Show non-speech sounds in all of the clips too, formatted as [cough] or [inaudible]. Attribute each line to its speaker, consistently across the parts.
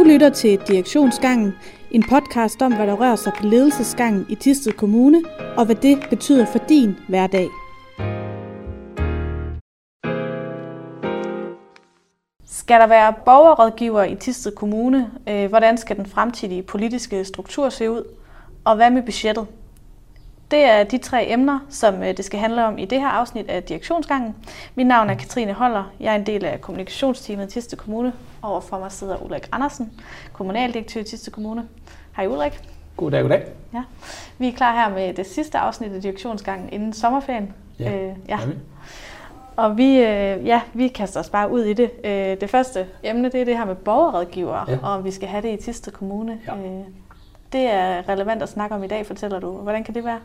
Speaker 1: Du lytter til Direktionsgangen, en podcast om, hvad der rører sig på ledelsesgangen i Tisted Kommune, og hvad det betyder for din hverdag. Skal der være borgerrådgiver i Tisted Kommune? Øh, hvordan skal den fremtidige politiske struktur se ud? Og hvad med budgettet? Det er de tre emner, som øh, det skal handle om i det her afsnit af Direktionsgangen. Mit navn er Katrine Holler. Jeg er en del af kommunikationsteamet i Tiste Kommune. Overfor mig sidder Ulrik Andersen, kommunaldirektør i Tiste Kommune. Hej Ulrik.
Speaker 2: Goddag, goddag.
Speaker 1: Ja. Vi er klar her med det sidste afsnit af Direktionsgangen inden sommerferien.
Speaker 2: Ja, øh, ja.
Speaker 1: Og vi, øh, ja, vi kaster os bare ud i det. Øh, det første emne, det er det her med borgerrådgivere, ja. og vi skal have det i Tiste Kommune. Ja. Øh, det er relevant at snakke om i dag, fortæller du. Hvordan kan det være?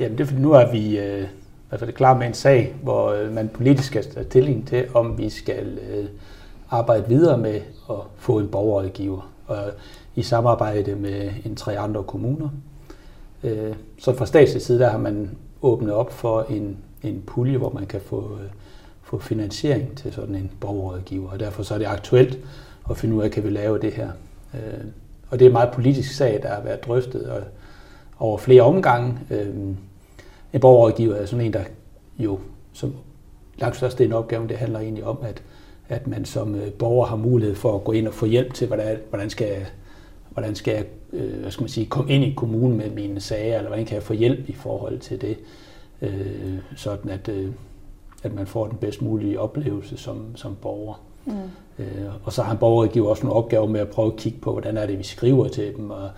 Speaker 2: Jamen det er fordi, nu er vi øh, i hvert fald klar med en sag, hvor øh, man politisk skal tage stilling til, om vi skal øh, arbejde videre med at få en borgerrådgiver og i samarbejde med en tre andre kommuner. Øh, så fra statslig side, der har man åbnet op for en, en pulje, hvor man kan få, øh, få finansiering til sådan en borgerrådgiver, og derfor så er det aktuelt at finde ud af, kan vi lave det her. Øh, og det er en meget politisk sag, der har været drøftet og over flere omgange. Øh, en borgerrådgiver er sådan en, der jo som langt størst en opgave, det handler egentlig om, at, at man som øh, borger har mulighed for at gå ind og få hjælp til, hvordan, hvordan skal jeg, hvordan skal jeg øh, hvad skal man sige, komme ind i kommunen med mine sager, eller hvordan kan jeg få hjælp i forhold til det, øh, sådan at, øh, at man får den bedst mulige oplevelse som, som borger. Mm. Øh, og så har en borgerrådgiver også nogle opgaver med at prøve at kigge på, hvordan er det, vi skriver til dem, og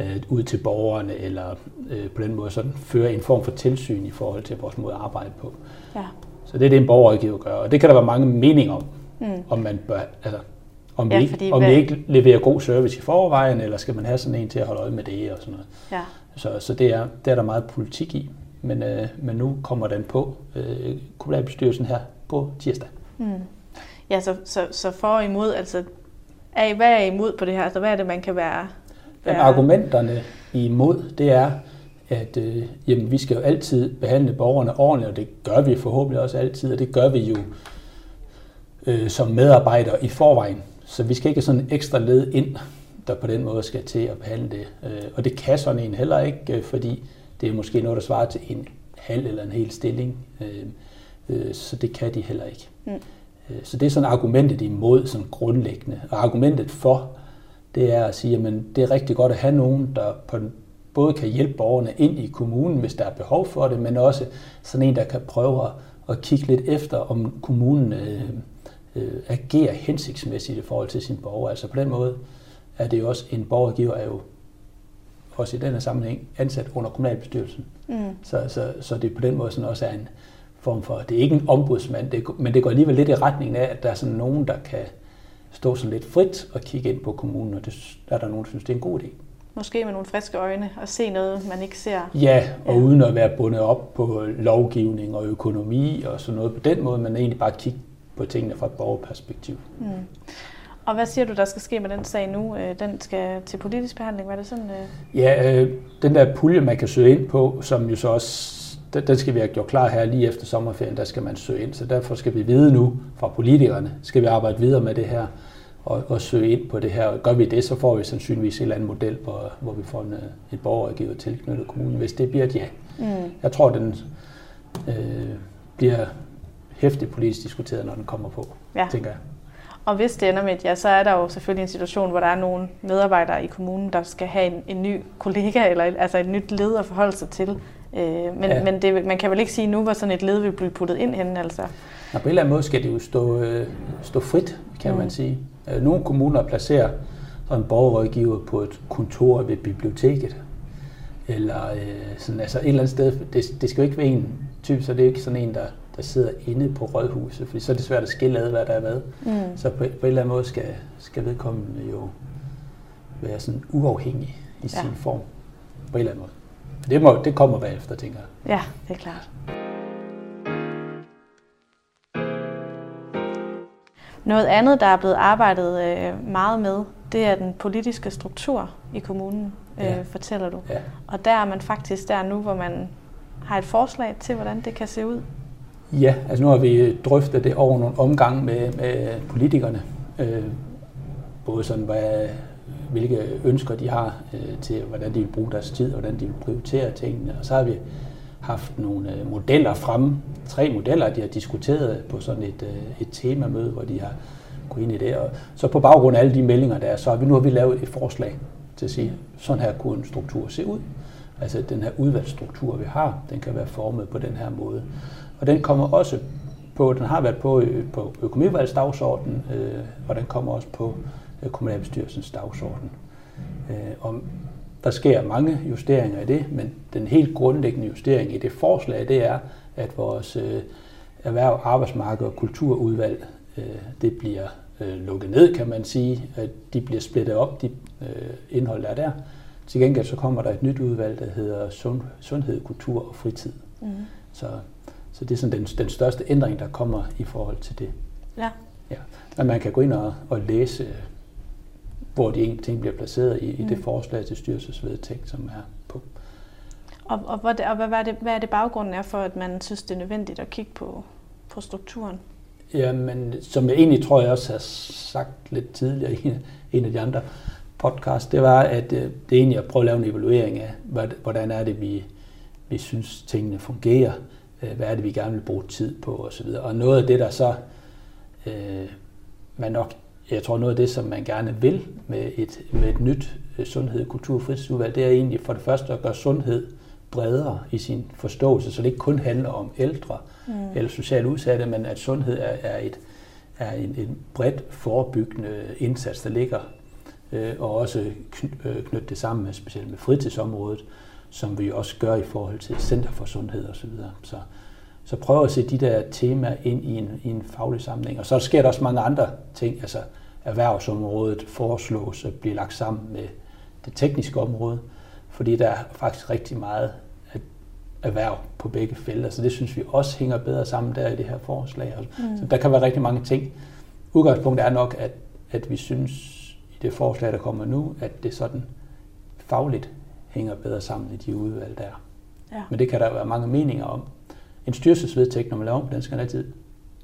Speaker 2: øh, ud til borgerne, eller øh, på den måde sådan føre en form for tilsyn i forhold til vores måde at arbejde på. Ja. Så det er det, en borgerrådgiver gør, og det kan der være mange meninger om, mm. om man bør, altså, om, ja, vi ikke, om vi ikke leverer god service i forvejen, eller skal man have sådan en til at holde øje med det og sådan noget. Ja. Så, så det, er, det er der meget politik i, men, øh, men nu kommer den på øh, kommunalbestyrelsen her på tirsdag. Mm.
Speaker 1: Ja, så, så, så for og imod, altså, er, hvad er imod på det her? Altså, hvad er det, man kan være
Speaker 2: men ja. argumenterne imod, det er, at øh, jamen, vi skal jo altid behandle borgerne ordentligt, og det gør vi forhåbentlig også altid, og det gør vi jo øh, som medarbejdere i forvejen. Så vi skal ikke sådan ekstra led ind, der på den måde skal til at behandle det. Øh, og det kan sådan en heller ikke, øh, fordi det er måske noget, der svarer til en halv eller en hel stilling. Øh, øh, så det kan de heller ikke. Mm. Øh, så det er sådan argumentet imod, sådan grundlæggende. Og argumentet for, det er at sige, at det er rigtig godt at have nogen, der på den, både kan hjælpe borgerne ind i kommunen, hvis der er behov for det, men også sådan en, der kan prøve at, at kigge lidt efter, om kommunen øh, øh, agerer hensigtsmæssigt i forhold til sine borgere. Altså på den måde er det jo også, en borgergiver er jo også i denne sammenhæng ansat under kommunalbestyrelsen. Mm. Så, så, så det på den måde sådan også er en form for, det er ikke en ombudsmand, det, men det går alligevel lidt i retningen af, at der er sådan nogen, der kan, stå sådan lidt frit og kigge ind på kommunen, og det er der nogen, der synes, det er en god idé.
Speaker 1: Måske med nogle friske øjne og se noget, man ikke ser.
Speaker 2: Ja, og ja. uden at være bundet op på lovgivning og økonomi og sådan noget på den måde, men egentlig bare kigge på tingene fra et borgerperspektiv. Mm.
Speaker 1: Og hvad siger du, der skal ske med den sag nu? Øh, den skal til politisk behandling, var det sådan?
Speaker 2: Øh? Ja, øh, den der pulje, man kan søge ind på, som jo så også den skal vi have gjort klar her lige efter sommerferien, der skal man søge ind. Så derfor skal vi vide nu fra politikerne, skal vi arbejde videre med det her og, og søge ind på det her. Og gør vi det, så får vi sandsynligvis en eller anden model, hvor, hvor vi får en, en borgergiver tilknyttet kommunen, hvis det bliver et ja. Mm. Jeg tror, den øh, bliver hæftigt politisk diskuteret, når den kommer på, ja. tænker jeg.
Speaker 1: Og hvis det ender med et ja, så er der jo selvfølgelig en situation, hvor der er nogle medarbejdere i kommunen, der skal have en, en ny kollega, eller altså et nyt led at forholde sig til. Øh, men ja. men det, man kan vel ikke sige nu, hvor sådan et led vil blive puttet ind henne? Altså.
Speaker 2: Ja, på en eller anden måde skal det jo stå, øh, stå frit, kan mm. man sige. Øh, nogle kommuner placerer sådan en borgerrådgiver på et kontor ved biblioteket, eller øh, sådan, altså et eller andet sted. Det, det skal jo ikke være en type, så det er ikke sådan en, der, der sidder inde på rådhuset, for så er det svært at skille ad, hvad der er hvad. Mm. Så på, på en eller anden måde skal, skal vedkommende jo være sådan uafhængig i ja. sin form, på en eller anden måde. Det, må, det kommer bagefter, tænker jeg.
Speaker 1: Ja, det er klart. Noget andet, der er blevet arbejdet øh, meget med, det er den politiske struktur i kommunen, øh, ja. fortæller du. Ja. Og der er man faktisk der nu, hvor man har et forslag til, hvordan det kan se ud.
Speaker 2: Ja, altså nu har vi drøftet det over nogle omgange med, med politikerne. Øh, både sådan, hvad, hvilke ønsker de har øh, til, hvordan de vil bruge deres tid, og hvordan de vil prioritere tingene. Og så har vi haft nogle øh, modeller frem, tre modeller, de har diskuteret på sådan et, øh, et temamøde, hvor de har gået ind i det. Og så på baggrund af alle de meldinger, der er, så har vi nu har vi lavet et forslag til at sige, sådan her kunne en struktur se ud. Altså den her udvalgsstruktur, vi har, den kan være formet på den her måde. Og den kommer også på, den har været på, øh, på økonomivalgsdagsordenen, øh, og den kommer også på kommunalbestyrelsens dagsorden. Øh, om der sker mange justeringer i det, men den helt grundlæggende justering i det forslag, det er, at vores øh, erhverv, arbejdsmarked og kulturudvalg, øh, det bliver lukket ned, kan man sige. At de bliver splittet op, de indhold, der er der. Til gengæld så kommer der et nyt udvalg, der hedder sund, Sundhed, Kultur og Fritid. Mm. Så, så det er sådan den, den største ændring, der kommer i forhold til det.
Speaker 1: Ja.
Speaker 2: ja. Men man kan gå ind og, og læse, hvor de enkelte ting bliver placeret i, i det mm. forslag til styrelsesvedtægt, som er på.
Speaker 1: Og, og, hvad, og hvad, er det, hvad er det baggrunden er for, at man synes, det er nødvendigt at kigge på, på strukturen?
Speaker 2: Jamen, som jeg egentlig tror, jeg også har sagt lidt tidligere i en af de andre podcast, det var, at øh, det er egentlig at prøve at lave en evaluering af, hvordan er det, vi, vi synes, tingene fungerer, øh, hvad er det, vi gerne vil bruge tid på osv. Og noget af det, der så, øh, man nok, jeg tror noget af det, som man gerne vil med et, med et nyt øh, sundhed, kultur og fritidsudvalg, det er egentlig for det første at gøre sundhed bredere i sin forståelse, så det ikke kun handler om ældre mm. eller socialt udsatte, men at sundhed er, er, et, er en, en bredt forebyggende indsats, der ligger øh, og også øh, knytte det sammen med specielt med fritidsområdet, som vi også gør i forhold til Center for Sundhed osv. Så, videre. så, så prøv at se de der temaer ind i en, i en faglig sammenhæng. Og så sker der også mange andre ting, altså erhvervsområdet foreslås at blive lagt sammen med det tekniske område, fordi der er faktisk rigtig meget erhverv på begge felter, så det synes vi også hænger bedre sammen der i det her forslag. Mm. Så der kan være rigtig mange ting. Udgangspunktet er nok, at, at vi synes det forslag, der kommer nu, at det sådan fagligt hænger bedre sammen i de udvalg, der Ja. Men det kan der være mange meninger om. En styrelsesvedtægt, når man laver om, den skal altid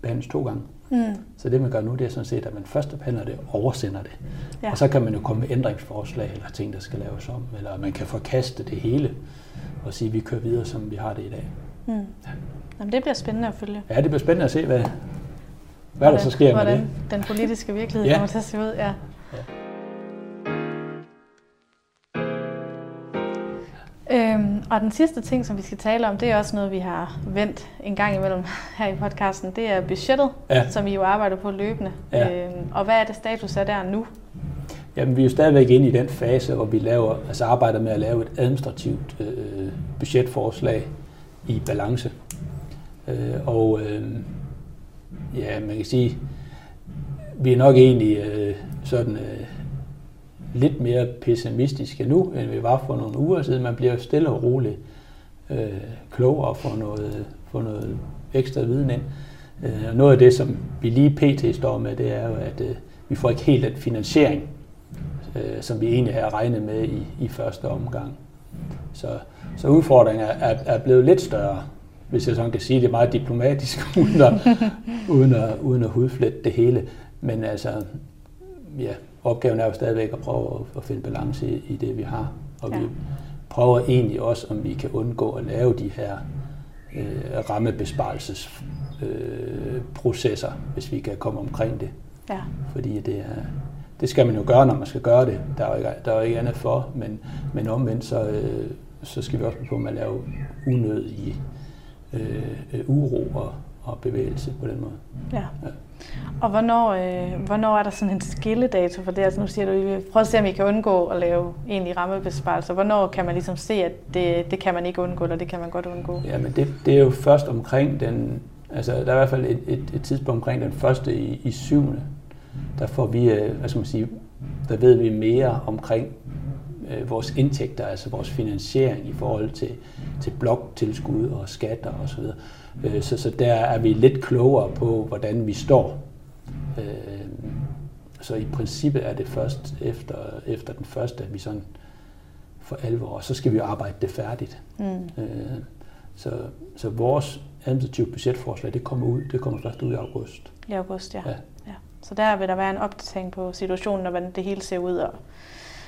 Speaker 2: behandles to gange. Mm. Så det man gør nu, det er sådan set, at man først behandler det og oversender det. Ja. Og så kan man jo komme med ændringsforslag eller ting, der skal laves om. Eller man kan forkaste det hele og sige, at vi kører videre, som vi har det i dag. Mm. Ja.
Speaker 1: Jamen, det bliver spændende at følge.
Speaker 2: Ja, det bliver spændende at se, hvad, hvad hvordan, der så sker med det.
Speaker 1: den politiske virkelighed ja. kommer til at se ud. Ja. ja. Og den sidste ting, som vi skal tale om, det er også noget, vi har vendt en gang imellem her i podcasten. Det er budgettet, ja. som vi jo arbejder på løbende. Ja. Øhm, og hvad er det status af der nu?
Speaker 2: Jamen, vi er jo stadigvæk inde i den fase, hvor vi laver, altså arbejder med at lave et administrativt øh, budgetforslag i balance. Øh, og øh, ja, man kan sige, vi er nok egentlig øh, sådan øh, lidt mere pessimistiske nu, end vi var for nogle uger siden. Man bliver stille og roligt øh, klogere for noget, for noget ekstra viden ind. Øh, noget af det, som vi lige pt. står med, det er jo, at øh, vi får ikke helt den finansiering, øh, som vi egentlig havde regnet med i, i første omgang. Så, så udfordringen er, er blevet lidt større, hvis jeg sådan kan sige det meget diplomatisk, [laughs] uden at, uden at, uden at hudflette det hele. Men altså, ja, opgaven er jo stadigvæk at prøve at, finde balance i, i det, vi har. Og ja. vi prøver egentlig også, om vi kan undgå at lave de her øh, rammebesparelsesprocesser, øh, hvis vi kan komme omkring det. Ja. Fordi det, er, det skal man jo gøre, når man skal gøre det. Der er jo ikke, der er jo ikke andet for, men, men omvendt så, øh, så skal vi også på med at lave unødig øh, uro og, og bevægelse på den måde. Ja. ja.
Speaker 1: Og hvornår, øh, hvornår er der sådan en skilledato for det? Altså nu siger du, at prøv at se, om I kan undgå at lave egentlig rammebesparelser. Hvornår kan man ligesom se, at det, det kan man ikke undgå, eller det kan man godt undgå?
Speaker 2: Ja, men det, det er jo først omkring den, altså der er i hvert fald et, et, et tidspunkt omkring den første i, i syvende. Der får vi, øh, hvad skal man sige, der ved vi mere omkring øh, vores indtægter, altså vores finansiering i forhold til, til bloktilskud og skatter osv. Øh, så, så der er vi lidt klogere på, hvordan vi står. Øh, så i princippet er det først efter, efter den første, at vi sådan for alvor, så skal vi jo arbejde det færdigt. Mm. Øh, så, så vores administrative budgetforslag, det kommer ud, det kommer først ud i august.
Speaker 1: I august, ja. ja. ja. Så der vil der være en opdatering på situationen, og hvordan det hele ser ud, og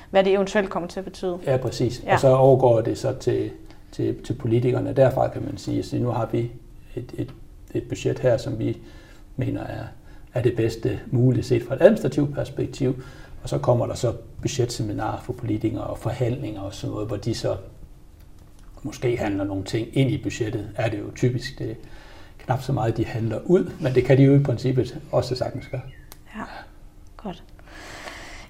Speaker 1: hvad det eventuelt kommer til at betyde.
Speaker 2: Ja, præcis. Ja. Og så overgår det så til, til, til politikerne. Derfra kan man sige, at nu har vi et, et, et budget her, som vi mener er, er det bedste muligt set fra et administrativt perspektiv. Og så kommer der så budgetseminarer for politikere og forhandlinger og sådan noget, hvor de så måske handler nogle ting ind i budgettet, er det jo typisk det knap så meget, de handler ud, men det kan de jo i princippet også sagtens gøre.
Speaker 1: Ja, godt.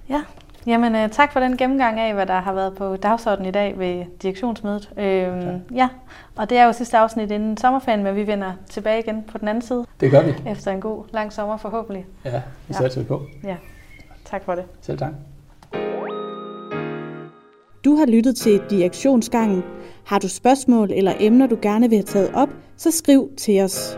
Speaker 1: Ja, Jamen, øh, tak for den gennemgang af, hvad der har været på dagsordenen i dag ved direktionsmødet. Øhm, ja. ja, og det er jo sidste afsnit inden sommerferien, men vi vender tilbage igen på den anden side.
Speaker 2: Det gør vi.
Speaker 1: Efter en god, lang sommer forhåbentlig.
Speaker 2: Ja, vi satser ja. på.
Speaker 1: Ja, tak for det.
Speaker 2: Selv tak.
Speaker 3: Du har lyttet til Direktionsgangen. Har du spørgsmål eller emner, du gerne vil have taget op, så skriv til os.